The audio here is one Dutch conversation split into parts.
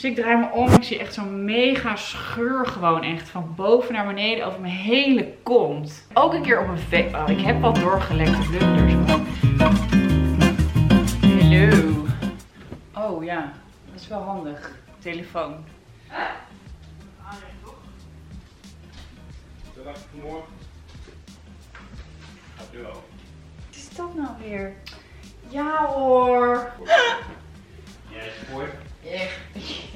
Dus ik draai me om. Ik zie echt zo'n mega scheur gewoon echt van boven naar beneden over mijn hele kont. Ook een keer op een vape. Oh, ik heb wat doorgelekte blunders. Hallo. Oh ja, dat is wel handig. Telefoon. Wel. Wat is dat nou weer? Ja hoor. Jij sport. Echt.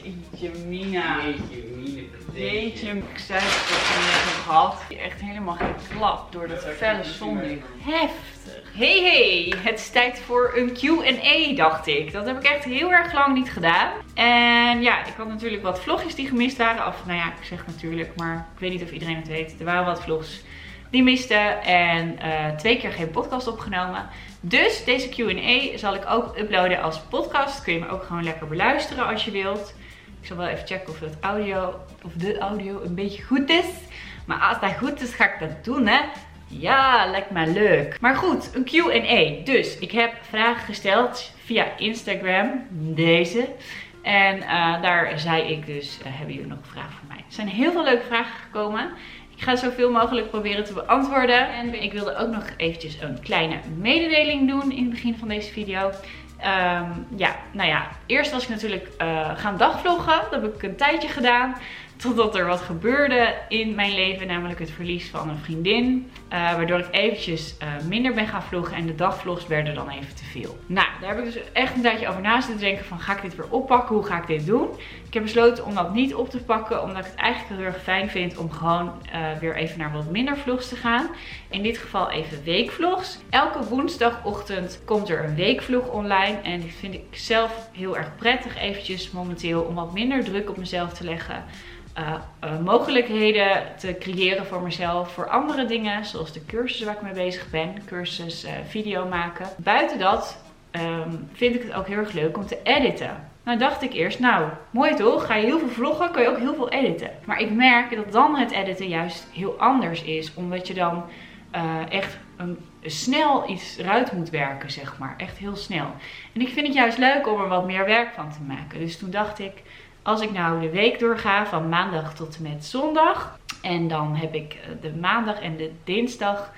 Jeetje mina. Jeetje, mine Jeetje, ik zei het dat ik net nog gehad. Echt helemaal geklapt door dat felle zonlicht. Heftig. Hey hey, het is tijd voor een Q&A dacht ik. Dat heb ik echt heel erg lang niet gedaan. En ja, ik had natuurlijk wat vlogjes die gemist waren. Of nou ja, ik zeg natuurlijk, maar ik weet niet of iedereen het weet. Er waren wat vlogs die miste en eh, twee keer geen podcast opgenomen. Dus deze Q&A zal ik ook uploaden als podcast. Kun je me ook gewoon lekker beluisteren als je wilt. Ik zal wel even checken of het audio, of de audio een beetje goed is. Maar als dat goed is, ga ik dat doen, hè. Ja, lijkt mij leuk. Maar goed, een Q&A. Dus ik heb vragen gesteld via Instagram, deze. En eh, daar zei ik dus, eh, hebben jullie nog vraag voor mij? Er zijn heel veel leuke vragen gekomen. Ik ga zoveel mogelijk proberen te beantwoorden. En ik wilde ook nog eventjes een kleine mededeling doen in het begin van deze video. Ehm, ja, nou ja, eerst was ik natuurlijk uh, gaan dagvloggen. Dat heb ik een tijdje gedaan. Totdat er wat gebeurde in mijn leven, namelijk het verlies van een vriendin. Uh, waardoor ik eventjes uh, minder ben gaan vloggen en de dagvlogs werden dan even te veel. Nou, daar heb ik dus echt een tijdje over na zitten denken van ga ik dit weer oppakken? Hoe ga ik dit doen? Ik heb besloten om dat niet op te pakken, omdat ik het eigenlijk heel erg fijn vind om gewoon uh, weer even naar wat minder vlogs te gaan. In dit geval even weekvlogs. Elke woensdagochtend komt er een weekvlog online en die vind ik zelf heel erg prettig eventjes momenteel om wat minder druk op mezelf te leggen. Uh, uh, mogelijkheden te creëren voor mezelf, voor andere dingen, zoals de cursus waar ik mee bezig ben, cursus video maken. Buiten dat um, vind ik het ook heel erg leuk om te editen. Nou dacht ik eerst, nou mooi toch, ga je heel veel vloggen, kan je ook heel veel editen. Maar ik merk dat dan het editen juist heel anders is, omdat je dan echt een, snel iets eruit moet werken, zeg maar. Echt heel snel. En ik vind het juist leuk om er wat meer werk van te maken. Dus toen dacht ik, als ik nou de week doorga van maandag tot en met zondag. En dan heb ik de maandag en de dinsdag.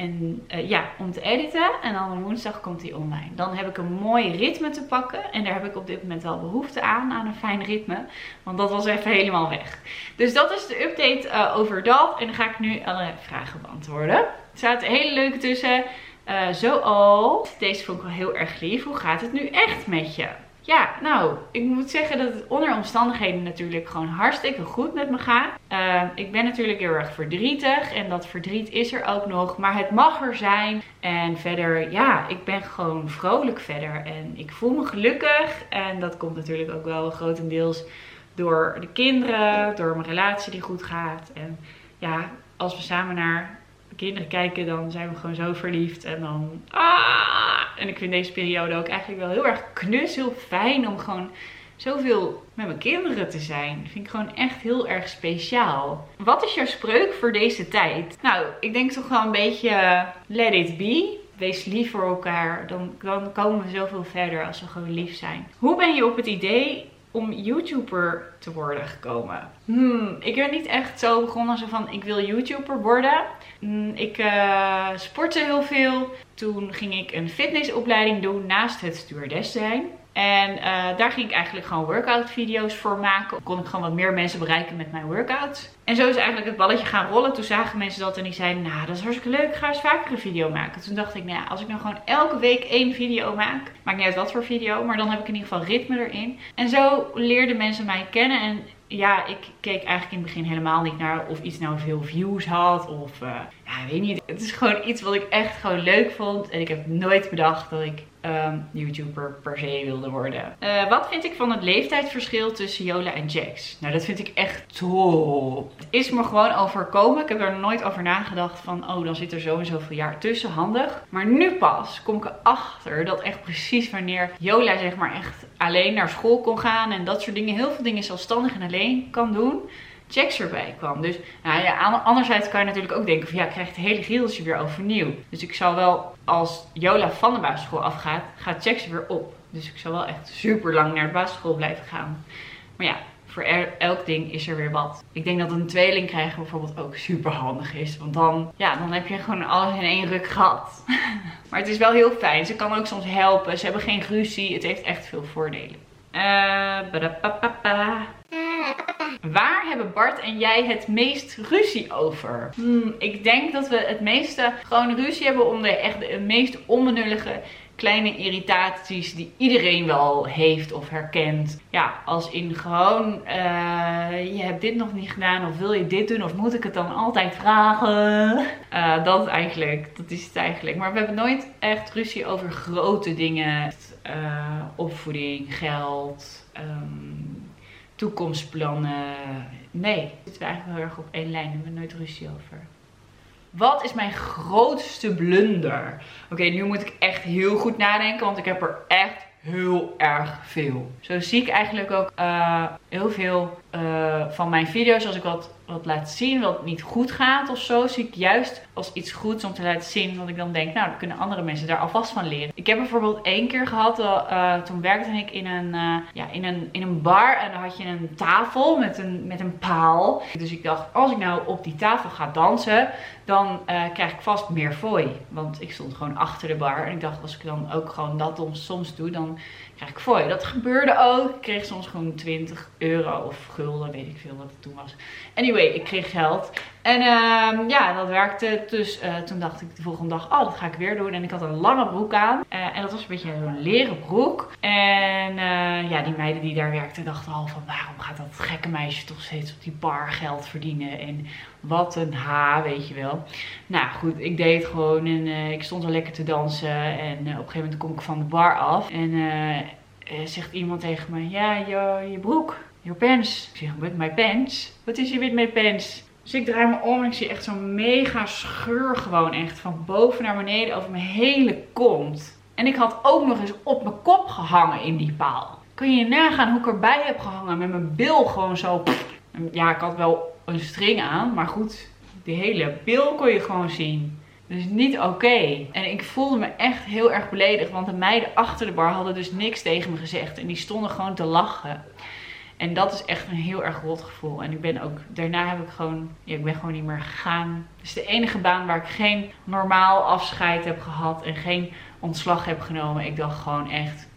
En uh, ja, om te editen. En dan woensdag komt hij online. Dan heb ik een mooi ritme te pakken. En daar heb ik op dit moment wel behoefte aan. Aan een fijn ritme. Want dat was even helemaal weg. Dus dat is de update uh, over dat. En dan ga ik nu alle vragen beantwoorden. Er zaten hele leuke tussen. Uh, zoals. Deze vond ik wel heel erg lief. Hoe gaat het nu echt met je? Ja, nou, ik moet zeggen dat het onder omstandigheden natuurlijk gewoon hartstikke goed met me gaat. Uh, ik ben natuurlijk heel erg verdrietig en dat verdriet is er ook nog, maar het mag er zijn. En verder, ja, ik ben gewoon vrolijk verder en ik voel me gelukkig. En dat komt natuurlijk ook wel grotendeels door de kinderen, door mijn relatie die goed gaat. En ja, als we samen naar kinderen kijken, dan zijn we gewoon zo verliefd. En dan. Ah! En ik vind deze periode ook eigenlijk wel heel erg knus, heel fijn om gewoon zoveel met mijn kinderen te zijn. Vind ik gewoon echt heel erg speciaal. Wat is jouw spreuk voor deze tijd? Nou, ik denk toch wel een beetje let it be. Wees lief voor elkaar. Dan, dan komen we zoveel verder als we gewoon lief zijn. Hoe ben je op het idee om YouTuber te worden gekomen? Hmm, ik ben niet echt zo begonnen zo van ik wil YouTuber worden. Hmm, ik uh, sportte heel veel. Toen ging ik een fitnessopleiding doen naast het stewardess zijn. En uh, daar ging ik eigenlijk gewoon workout video's voor maken. Kon ik gewoon wat meer mensen bereiken met mijn workouts. En zo is eigenlijk het balletje gaan rollen. Toen zagen mensen dat en die zeiden, nou dat is hartstikke leuk, ga eens vaker een video maken. Toen dacht ik, nou als ik nou gewoon elke week één video maak. Maakt niet uit wat voor video, maar dan heb ik in ieder geval ritme erin. En zo leerden mensen mij kennen en ja, ik keek eigenlijk in het begin helemaal niet naar of iets nou veel views had. Of, uh, ja, weet niet. Het is gewoon iets wat ik echt gewoon leuk vond. En ik heb nooit bedacht dat ik um, YouTuber per se wilde worden. Uh, wat vind ik van het leeftijdsverschil tussen Jola en Jax? Nou, dat vind ik echt top. Het is me gewoon overkomen. Ik heb er nooit over nagedacht van, oh, dan zit er zo en zoveel jaar tussen. Handig. Maar nu pas kom ik erachter dat echt precies wanneer Jola zeg maar echt alleen naar school kon gaan en dat soort dingen. Heel veel dingen zelfstandig en alleen kan doen. Jax erbij kwam. Dus nou ja, anderzijds kan je natuurlijk ook denken van ja, ik krijg het hele gieltje weer overnieuw. Dus ik zal wel, als Jola van de basisschool afgaat, gaat Jax weer op. Dus ik zal wel echt super lang naar de basisschool blijven gaan. Maar ja, voor elk ding is er weer wat. Ik denk dat een tweeling krijgen bijvoorbeeld ook super handig is. Want dan, ja, dan heb je gewoon alles in één ruk gehad. maar het is wel heel fijn. Ze kan ook soms helpen. Ze hebben geen ruzie. Het heeft echt veel voordelen. Eh, badapapapa. Waar hebben Bart en jij het meest ruzie over? Hmm, ik denk dat we het meeste gewoon ruzie hebben om de echt de meest onbenullige kleine irritaties die iedereen wel heeft of herkent. Ja, als in gewoon, eh, je hebt dit nog niet gedaan of wil je dit doen of moet ik het dan altijd vragen? Eh, dat eigenlijk, dat is het eigenlijk. Maar we hebben nooit echt ruzie over grote dingen. Eh, opvoeding, geld, ehm, toekomstplannen. Nee, zitten we eigenlijk heel erg op één lijn. Daar hebben we nooit ruzie over. Wat is mijn grootste blunder? Oké, nu moet ik echt heel goed nadenken, want ik heb er echt heel erg veel. Zo zie ik eigenlijk ook eh, heel veel eh, van mijn video's als ik wat, wat laat zien wat niet goed gaat of zo, zie ik juist als iets goeds om te laten zien. Want ik dan denk, nou, dan kunnen andere mensen daar alvast van leren. Ik heb bijvoorbeeld één keer gehad, uh, toen werkte ik in een, ja, in, een, in een bar en dan had je een tafel met een, met een paal. Dus ik dacht, als ik nou op die tafel ga dansen, dan krijg ik vast meer fooi. Want ik stond gewoon achter de bar en ik dacht, als ik dan ook gewoon dat soms doe, dan krijg ik fooi. Dat gebeurde ook. Ik kreeg soms gewoon 20 euro of gulden, weet ik veel wat het toen was. Anyway, ik kreeg geld. En uh, ja, dat werkte. Dus uh, toen dacht ik de volgende dag, oh, dat ga ik weer doen. En ik had een lange broek aan. Uh, en dat was een beetje een leren broek. En uh, ja, die meiden die daar werkten dachten al van, waarom gaat dat gekke meisje toch steeds op die bar geld verdienen? En wat een ha, weet je wel. Nou goed, ik deed het gewoon en ik stond er lekker te dansen. En op een gegeven moment kom ik van de bar af. En zegt iemand tegen me, ja, je, je broek. Your pants. Ik zeg, with my pants? Wat is hier with my pants? Dus ik draai me om en ik zie echt zo'n mega scheur gewoon echt van boven naar beneden over mijn hele kont. En ik had ook nog eens op mijn kop gehangen in die paal. Kun je nagaan hoe ik erbij heb gehangen met mijn bil gewoon zo... Ja, ik had wel een string aan, maar goed, die hele bil kon je gewoon zien. Dus niet oké. En ik voelde me echt heel erg beledigd. Want de meiden achter de bar hadden dus niks tegen me gezegd. En die stonden gewoon te lachen. En dat is echt een heel erg rot gevoel. En ik ben ook, daarna heb ik gewoon, ik ben gewoon niet meer gegaan. Het is de enige baan waar ik geen normaal afscheid heb gehad en geen ontslag heb genomen. Ik dacht gewoon echt,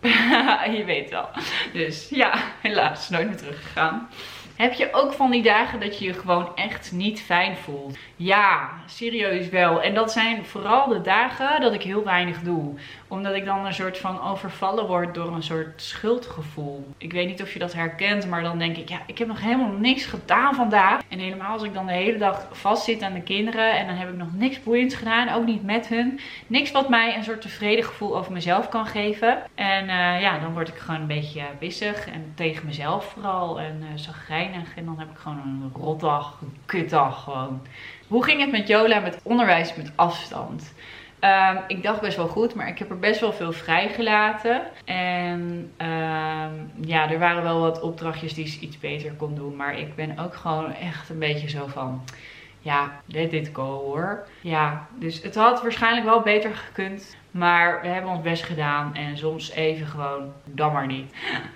je weet wel. Dus ja, helaas, nooit meer teruggegaan. Heb je ook van die dagen dat je je gewoon echt niet fijn voelt? Ja, serieus wel. En dat zijn vooral de dagen dat ik heel weinig doe. Omdat ik dan een soort van overvallen word door een soort schuldgevoel. Ik weet niet of je dat herkent, maar dan denk ik, ja, ik heb nog helemaal niks gedaan vandaag. En helemaal als ik dan de hele dag vastzit aan de kinderen en dan heb ik nog niks boeiends gedaan, ook niet met hun. Niks wat mij een soort tevreden gevoel over mezelf kan geven. En uh, ja, dan word ik gewoon een beetje bissig en tegen mezelf vooral en uh, zagrijnig. En dan heb ik gewoon een rotdag, een kutdag gewoon. Hoe ging het met Jola met onderwijs met afstand? Um, ik dacht best wel goed, maar ik heb er best wel veel vrijgelaten. En um, ja, er waren wel wat opdrachtjes die ze iets beter kon doen. Maar ik ben ook gewoon echt een beetje zo van... Ja, let dit go hoor. Ja, dus het had waarschijnlijk wel beter gekund. Maar we hebben ons best gedaan. En soms even gewoon, dan maar niet.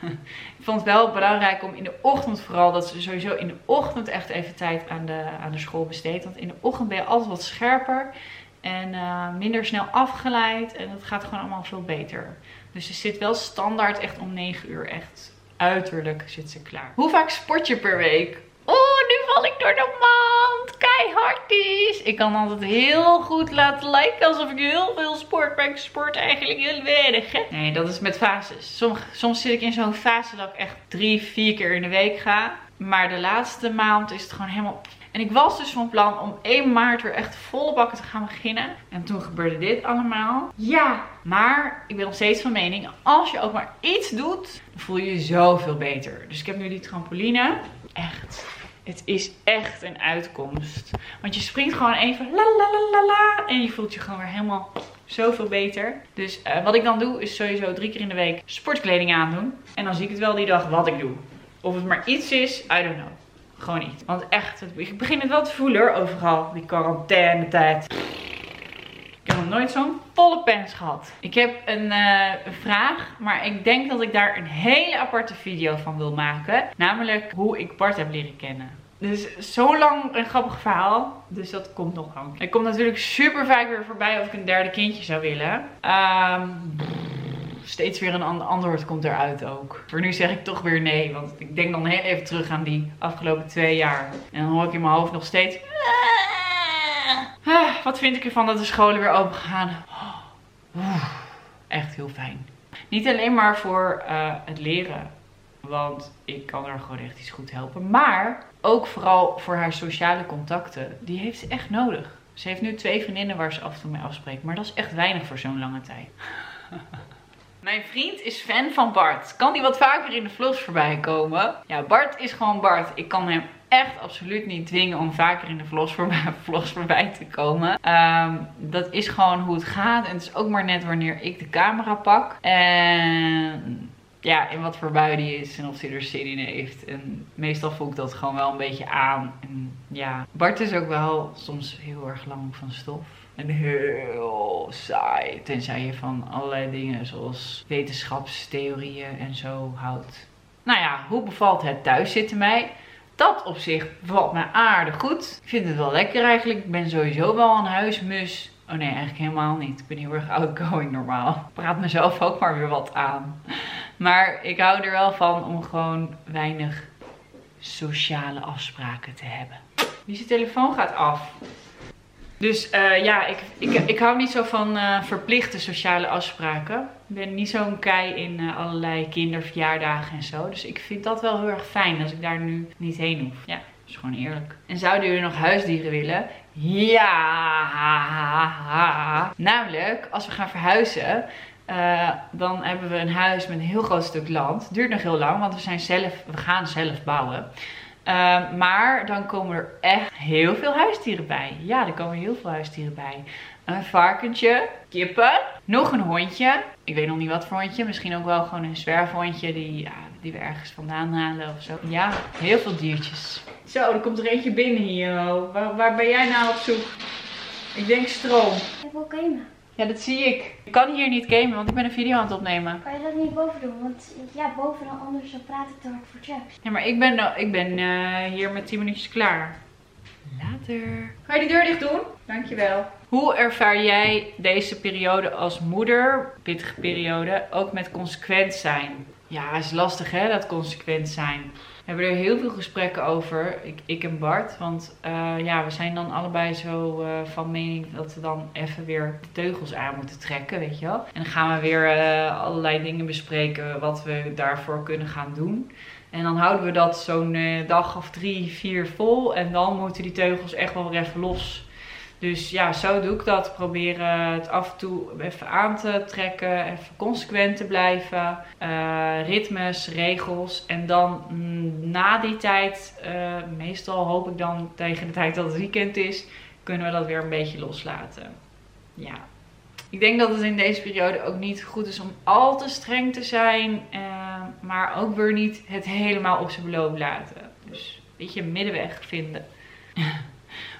ik vond het wel belangrijk om in de ochtend vooral, dat ze sowieso in de ochtend echt even tijd aan de, aan de school besteedt. Want in de ochtend ben je altijd wat scherper. En uh, minder snel afgeleid. En het gaat gewoon allemaal veel beter. Dus ze zit wel standaard echt om 9 uur echt uiterlijk zit ze klaar. Hoe vaak sport je per week? Oh, nu val ik door de mand. Keihard is. Ik kan altijd heel goed laten lijken alsof ik heel veel sport. Maar ik sport eigenlijk heel weinig. Hè? Nee, dat is met fases. Soms, soms zit ik in zo'n fase dat ik echt drie, vier keer in de week ga. Maar de laatste maand is het gewoon helemaal... En ik was dus van plan om 1 maart weer echt volle bakken te gaan beginnen. En toen gebeurde dit allemaal. Ja, maar ik ben nog steeds van mening. Als je ook maar iets doet, dan voel je je zoveel beter. Dus ik heb nu die trampoline. Echt. Het is echt een uitkomst. Want je springt gewoon even la la la la la. En je voelt je gewoon weer helemaal zoveel beter. Dus uh, wat ik dan doe is sowieso drie keer in de week sportkleding aandoen. En dan zie ik het wel die dag wat ik doe. Of het maar iets is, I don't know. Gewoon niet. Want echt, ik begin het wel te voelen overal. Die quarantaine tijd. Ik heb nog nooit zo'n volle pens gehad. Ik heb een, eh, een vraag, maar ik denk dat ik daar een hele aparte video van wil maken. Namelijk hoe ik Bart heb leren kennen. Dus zo lang een grappig verhaal. Dus dat komt nog lang. Ik kom natuurlijk super vaak weer voorbij of ik een derde kindje zou willen. Ehm, steeds weer een ander antwoord komt eruit ook. Voor nu zeg ik toch weer nee. Want ik denk dan heel even terug aan die afgelopen twee jaar. En dan hoor ik in mijn hoofd nog steeds... Ah, wat vind ik ervan dat de scholen weer open gaan? Oeh, echt heel fijn. Niet alleen maar voor uh, het leren. Want ik kan haar gewoon echt iets goed helpen. Maar ook vooral voor haar sociale contacten. Die heeft ze echt nodig. Ze heeft nu twee vriendinnen waar ze af en toe mee afspreekt. Maar dat is echt weinig voor zo'n lange tijd. Mijn vriend is fan van Bart. Kan die wat vaker in de vlogs voorbij komen? Ja, Bart is gewoon Bart. Ik kan hem echt absoluut niet dwingen om vaker in de vlogs voorbij, te komen. Ehm, dat is gewoon hoe het gaat. En het is ook maar net wanneer ik de camera pak. En ja, in wat voor bui die is en of hij er zin in heeft. En meestal voel ik dat gewoon wel een beetje aan. En ja, Bart is ook wel soms heel erg lang van stof. En heel saai. Tenzij je van allerlei dingen zoals wetenschapstheorieën en zo houdt. Nou ja, hoe bevalt het thuiszitten mij? Dat op zich bevalt mij aardig goed. Ik vind het wel lekker eigenlijk. Ik ben sowieso wel een huismus. Oh nee, eigenlijk helemaal niet. Ik ben heel erg outgoing normaal. Ik praat mezelf ook maar weer wat aan. Maar ik hou er wel van om gewoon weinig sociale afspraken te hebben. Wie zijn telefoon gaat af. Dus uh, ja, ik, ik, ik hou niet zo van uh, verplichte sociale afspraken. Ik ben niet zo'n kei in uh, allerlei kinderverjaardagen en zo. Dus ik vind dat wel heel erg fijn als ik daar nu niet heen hoef. Ja, dat is gewoon eerlijk. En zouden jullie nog huisdieren willen? Ja! Namelijk, als we gaan verhuizen, dan hebben we een huis met een heel groot stuk land. Duurt nog heel lang, want we, zijn zelf, we gaan zelf bouwen. Uh, maar dan komen er echt heel veel huisdieren bij. Ja, er komen heel veel huisdieren bij. Een varkentje, kippen, nog een hondje. Ik weet nog niet wat voor hondje. Misschien ook wel gewoon een zwerfhondje die, ja, die we ergens vandaan halen of zo. Ja, heel veel diertjes. Zo, er komt er eentje binnen hier. Waar, waar ben jij nou op zoek? Ik denk stroom. Ik wil gamen. Ja, dat zie ik. Ik kan hier niet gamen, want ik ben een video aan het opnemen. Kan je dat niet boven doen? Want ja, boven dan anders dan praat ik te hard voor Chaps. Ja, maar ik ben, nou- ik ben uh, hier met 10 minuutjes klaar. Later. Ga je die deur dicht doen? Dankjewel. Hoe ervaar jij deze periode als moeder, pittige periode, ook met consequent zijn? Ja, is lastig hè, dat consequent zijn. We hebben er heel veel gesprekken over, ik, ik en Bart. Want uh, ja, we zijn dan allebei zo uh, van mening dat we dan even weer de teugels aan moeten trekken, weet je wel. En dan gaan we weer uh, allerlei dingen bespreken wat we daarvoor kunnen gaan doen. En dan houden we dat zo'n dag of drie, vier vol. En dan moeten die teugels echt wel weer even los. Dus ja, zo doe ik dat. Proberen het af en toe even aan te trekken. Even consequent te blijven. Uh, ritmes, regels. En dan mm, na die tijd, uh, meestal hoop ik dan tegen de tijd dat het weekend is, kunnen we dat weer een beetje loslaten. Ja. Ik denk dat het in deze periode ook niet goed is om al te streng te zijn. Maar ook weer niet het helemaal op zijn beloop laten. Dus een beetje middenweg vinden.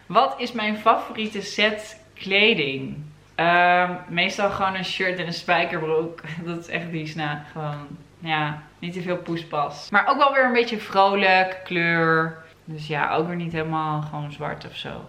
Wat is mijn favoriete set kleding? Uh, meestal gewoon een shirt en een spijkerbroek. Dat is echt die na. Gewoon, ja, niet te veel poespas. Maar ook wel weer een beetje vrolijk, kleur. Dus ja, ook weer niet helemaal gewoon zwart of zo.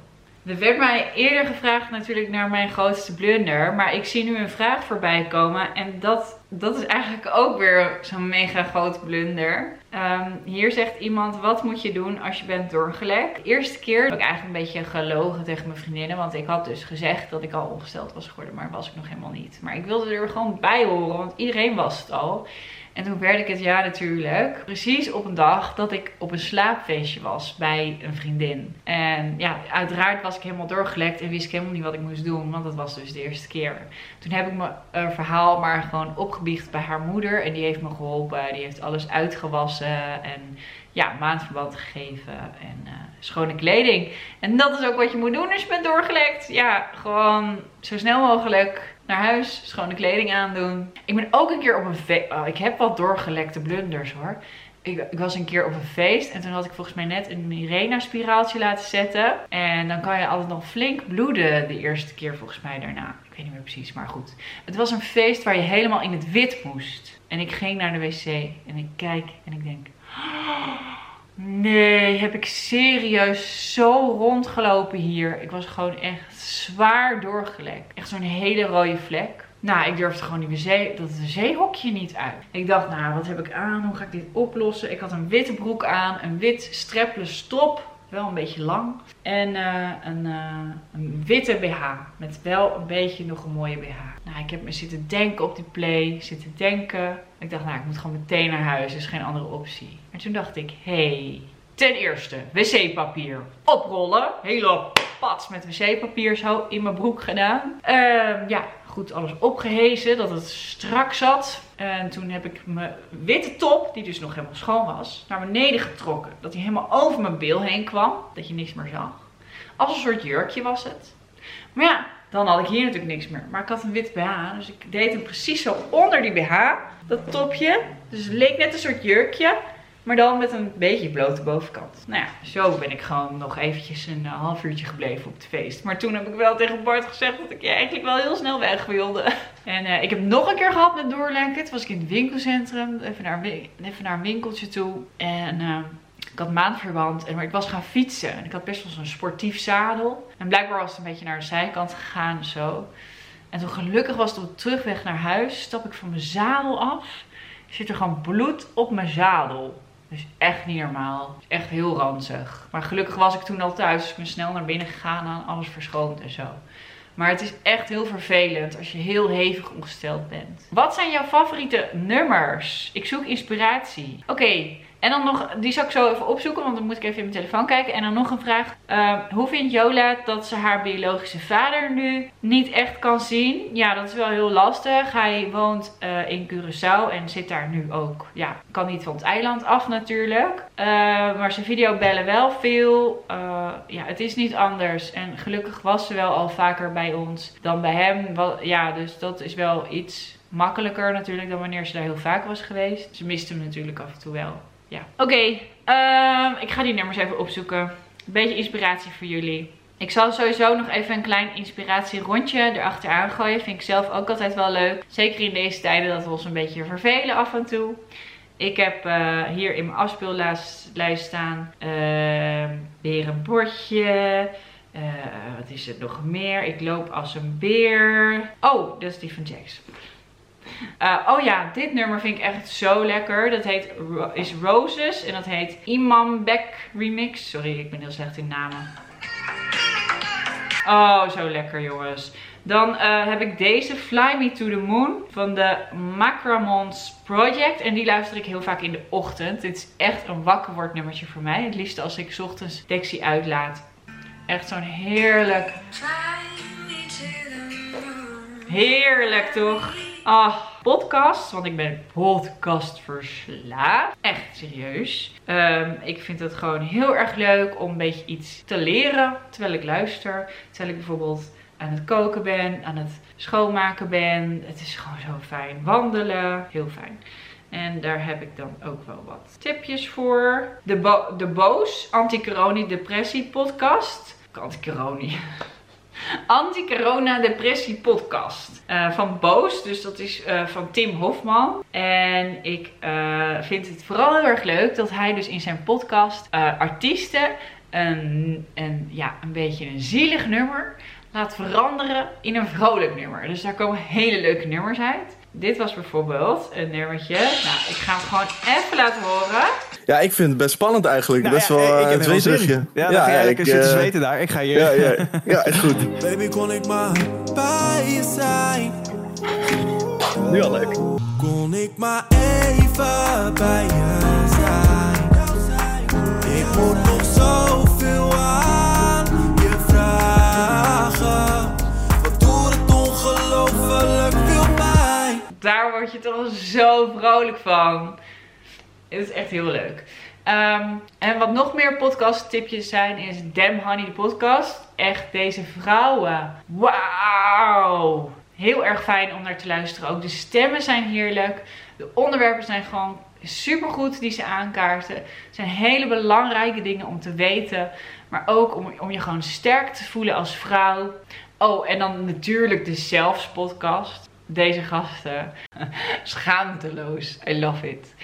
Er werd mij eerder gevraagd natuurlijk naar mijn grootste blunder. Maar ik zie nu een vraag voorbij komen. En dat, dat is eigenlijk ook weer zo'n mega groot blunder. Um, hier zegt iemand, wat moet je doen als je bent doorgelekt? De eerste keer heb ik eigenlijk een beetje gelogen tegen mijn vriendinnen. Want ik had dus gezegd dat ik al ongesteld was geworden. Maar was ik nog helemaal niet. Maar ik wilde er gewoon bij horen. Want iedereen was het al. En toen werd ik het ja natuurlijk. Precies op een dag dat ik op een slaapfeestje was bij een vriendin. En ja, uiteraard was ik helemaal doorgelekt en wist ik helemaal niet wat ik moest doen. Want dat was dus de eerste keer. Toen heb ik mijn verhaal maar gewoon opgebiecht bij haar moeder. En die heeft me geholpen. Die heeft alles uitgewassen en ja, maandverband gegeven en uh, schone kleding. En dat is ook wat je moet doen als je bent doorgelekt. Ja, gewoon zo snel mogelijk naar huis, schone kleding aandoen. Ik ben ook een keer op een. Oh, ik heb wat doorgelekte blunders hoor. Ik, ik was een keer op een feest en toen had ik volgens mij net een Mirena-spiraaltje laten zetten. En dan kan je altijd nog flink bloeden de eerste keer volgens mij daarna. Ik weet niet meer precies, maar goed. Het was een feest waar je helemaal in het wit moest. En ik ging naar de wc en ik kijk en ik denk... Nee, heb ik serieus zo rondgelopen hier. Ik was gewoon echt zwaar doorgelekt. Echt zo'n hele rode vlek. Nou, ik durfde gewoon die zee, dat zeehokje niet uit. Ik dacht, nou, wat heb ik aan? Hoe ga ik dit oplossen? Ik had een witte broek aan, een wit strapless top. Wel een beetje lang. En uh, een, uh, een, witte BH. Met wel een beetje nog een mooie BH. Nou, ik heb me zitten denken op die play. Zitten denken. Ik dacht, nou, ik moet gewoon meteen naar huis. Is geen andere optie. En toen dacht ik, hey, ten eerste, wc-papier oprollen. Hele pats met wc-papier zo in mijn broek gedaan. Uh, ja, goed alles opgehezen, dat het strak zat. En toen heb ik mijn witte top, die dus nog helemaal schoon was, naar beneden getrokken. Dat hij helemaal over mijn bil heen kwam, dat je niks meer zag. Als een soort jurkje was het. Maar ja, dan had ik hier natuurlijk niks meer. Maar ik had een wit BH, dus ik deed hem precies zo onder die BH, dat topje. Dus het leek net een soort jurkje. Maar dan met een beetje blote bovenkant. Nou ja, zo ben ik gewoon nog eventjes een uh, half uurtje gebleven op het feest. Maar toen heb ik wel tegen Bart gezegd dat ik ja, eigenlijk wel heel snel weg wilde. En uh, ik heb nog een keer gehad met doorlenken. Toen was ik in het winkelcentrum. Even naar, even naar een winkeltje toe. En uh, ik had maandverband. En maar ik was gaan fietsen. En ik had best wel zo'n sportief zadel. En blijkbaar was het een beetje naar de zijkant gegaan zo. En toen gelukkig was het op terugweg naar huis. Stap ik van mijn zadel af. Zit er gewoon bloed op mijn zadel. Dus echt niet normaal. Echt heel ranzig. Maar gelukkig was ik toen al thuis. Dus ik ben snel naar binnen gegaan en alles verschoond en zo. Maar het is echt heel vervelend als je heel hevig ongesteld bent. Wat zijn jouw favoriete nummers? Ik zoek inspiratie. Oké, en dan nog, die zal ik zo even opzoeken, want dan moet ik even in mijn telefoon kijken. En dan nog een vraag. Uh, hoe vindt Jola dat ze haar biologische vader nu niet echt kan zien? Ja, dat is wel heel lastig. Hij woont uh, in Curaçao en zit daar nu ook. Ja, kan niet van het eiland af natuurlijk. Uh, maar ze videobellen wel veel. ja, het is niet anders. En gelukkig was ze wel al vaker bij ons dan bij hem. Ja, dus dat is wel iets makkelijker natuurlijk dan wanneer ze daar heel vaak was geweest. Ze miste hem natuurlijk af en toe wel. Ja. Oké, uh, ik ga die nummers even opzoeken. Een beetje inspiratie voor jullie. Ik zal sowieso nog even een klein inspiratierondje erachteraan gooien. Vind ik zelf ook altijd wel leuk. Zeker in deze tijden dat we ons een beetje vervelen af en toe. Ik heb uh, hier in mijn afspeellijst staan uh, weer een bordje. Uh, wat is het nog meer? Ik loop als een beer. Oh, dat is die van Jax. Uh, oh ja, dit nummer vind ik echt zo lekker. Dat heet, is Roses en dat heet Imam Beck Remix. Sorry, ik ben heel slecht in namen. Oh, zo lekker jongens. Dan uh, heb ik deze Fly Me to the Moon van de Macramons Project. En die luister ik heel vaak in de ochtend. Dit is echt een wakker word nummertje voor mij. Het liefst als ik ochtends Dexy uitlaat. Echt zo'n heerlijk... Heerlijk toch? Ah, podcast. Want ik ben podcast verslaafd. Echt serieus. Um, ik vind het gewoon heel erg leuk om een beetje iets te leren terwijl ik luister. Terwijl ik bijvoorbeeld aan het koken ben, aan het schoonmaken ben. Het is gewoon zo fijn. Wandelen, heel fijn. En daar heb ik dan ook wel wat tipjes voor. De, Bo de Boos Depressie podcast. Anti-Corona. Anti-corona depressie podcast uh, van Boos. Dus dat is uh, van Tim Hofman. En ik uh, vind het vooral heel erg leuk dat hij dus in zijn podcast artiesten een, een, ja, een beetje een zielig nummer laat veranderen in een vrolijk nummer. Dus daar komen hele leuke nummers uit. Dit was bijvoorbeeld een nummertje. Nou, ik ga hem gewoon even laten horen. Ja, ik vind het best spannend eigenlijk. Nou, best ja, wel ik heb uh, heel zin. Ja, dan ga jij lekker zitten uh, zweten daar. Ik ga hier... Ja, ja, ja, is goed. Baby, kon ik maar bij je zijn. Nu al leuk. Kon ik maar even bij je zijn. Ik moet nog zoveel aan Daar word je toch zo vrolijk van. Het is echt heel leuk. Um, en wat nog meer podcast tipjes zijn is Damn Honey de podcast. Echt deze vrouwen. Wauw. Heel erg fijn om naar te luisteren. Ook de stemmen zijn heerlijk. De onderwerpen zijn gewoon supergoed die ze aankaarten. Het zijn hele belangrijke dingen om te weten. Maar ook om, om je gewoon sterk te voelen als vrouw. Oh, en dan natuurlijk de Zelfs podcast. Deze gasten, schaamteloos. I love it.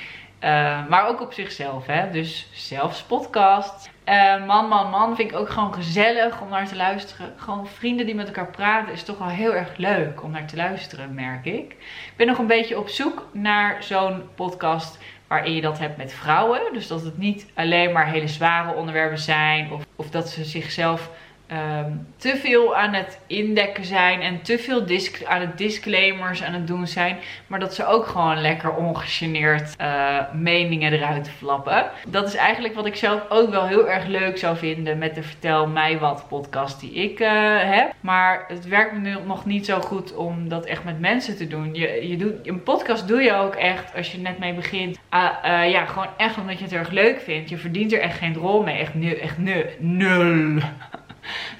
Uh, maar ook op zichzelf, hè. Dus zelfs podcast. Uh, man, man, man vind ik ook gewoon gezellig om naar te luisteren. Gewoon vrienden die met elkaar praten is toch wel heel erg leuk om naar te luisteren, merk ik. Ik ben nog een beetje op zoek naar zo'n podcast waarin je dat hebt met vrouwen. Dus dat het niet alleen maar hele zware onderwerpen zijn. Of, of dat ze zichzelf um, te veel aan het indekken zijn. En te veel aan het disclaimers aan het doen zijn. Maar dat ze ook gewoon lekker ongegeneerd uh, meningen eruit flappen. Dat is eigenlijk wat ik zelf ook wel heel erg leuk zou vinden met de Vertel mij wat podcast die ik uh, heb. Maar het werkt me nu nog niet zo goed om dat echt met mensen te doen. Je, je doet, een podcast doe je ook echt als je net mee begint. Uh, ja, gewoon echt omdat je het erg leuk vindt. Je verdient er echt geen rol mee. Echt, nu, echt nu, nul.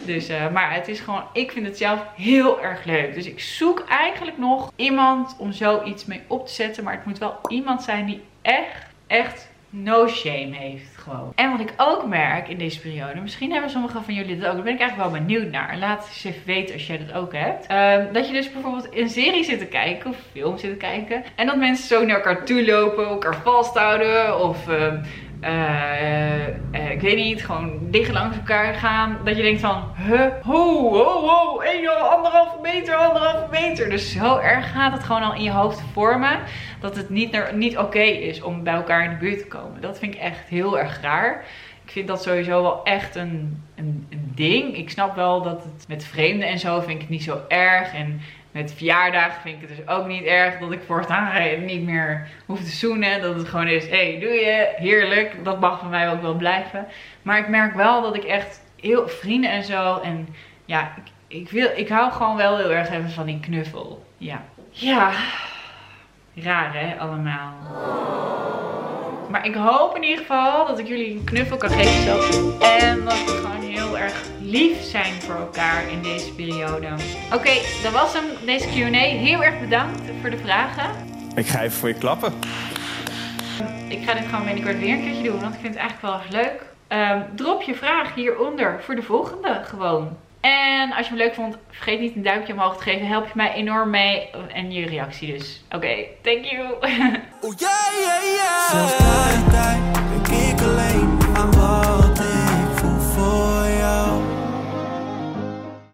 Dus, uh, maar het is gewoon, ik vind het zelf heel erg leuk. Dus ik zoek eigenlijk nog iemand om zoiets mee op te zetten. Maar het moet wel iemand zijn die echt, echt no shame heeft gewoon. En wat ik ook merk in deze periode, misschien hebben sommigen van jullie dat ook, daar ben ik eigenlijk wel benieuwd naar. Laat eens even weten als jij dat ook hebt. Um, dat je dus bijvoorbeeld een serie zit te kijken of film zit te kijken. En dat mensen zo naar elkaar toe lopen, elkaar vasthouden of... Um, uh, uh, ik weet niet, gewoon dicht langs elkaar gaan. Dat je denkt van, huh, ho, ho, ho, één, anderhalve meter, anderhalve meter. Dus zo erg gaat het gewoon al in je hoofd vormen. Dat het niet, niet oké is om bij elkaar in de buurt te komen. Dat vind ik echt heel erg raar. Ik vind dat sowieso wel echt een, een, een ding. Ik snap wel dat het met vreemden en zo vind ik het niet zo erg. En met verjaardagen vind ik het dus ook niet erg dat ik voortaan niet meer hoef te zoenen. Dat het gewoon is, hé, hey, doe je, heerlijk. Dat mag van mij ook wel blijven. Maar ik merk wel dat ik echt heel vrienden en zo. En ja, ik, ik, wil, ik hou gewoon wel heel erg even van die knuffel. Ja. Ja. Raar hè, allemaal. Maar ik hoop in ieder geval dat ik jullie een knuffel kan geven zo. En dat we gewoon heel erg lief zijn voor elkaar in deze periode. Oké, okay, dat was hem, deze Q&A. Heel erg bedankt voor de vragen. Ik ga even voor je klappen. Ik ga dit gewoon binnenkort weer een keertje doen, want ik vind het eigenlijk wel erg leuk. Um, drop je vraag hieronder voor de volgende gewoon. En als je me leuk vond, vergeet niet een duimpje omhoog te geven. Help je mij enorm mee. En je reactie dus. Oké, okay, thank you. Oh, yeah, yeah, yeah.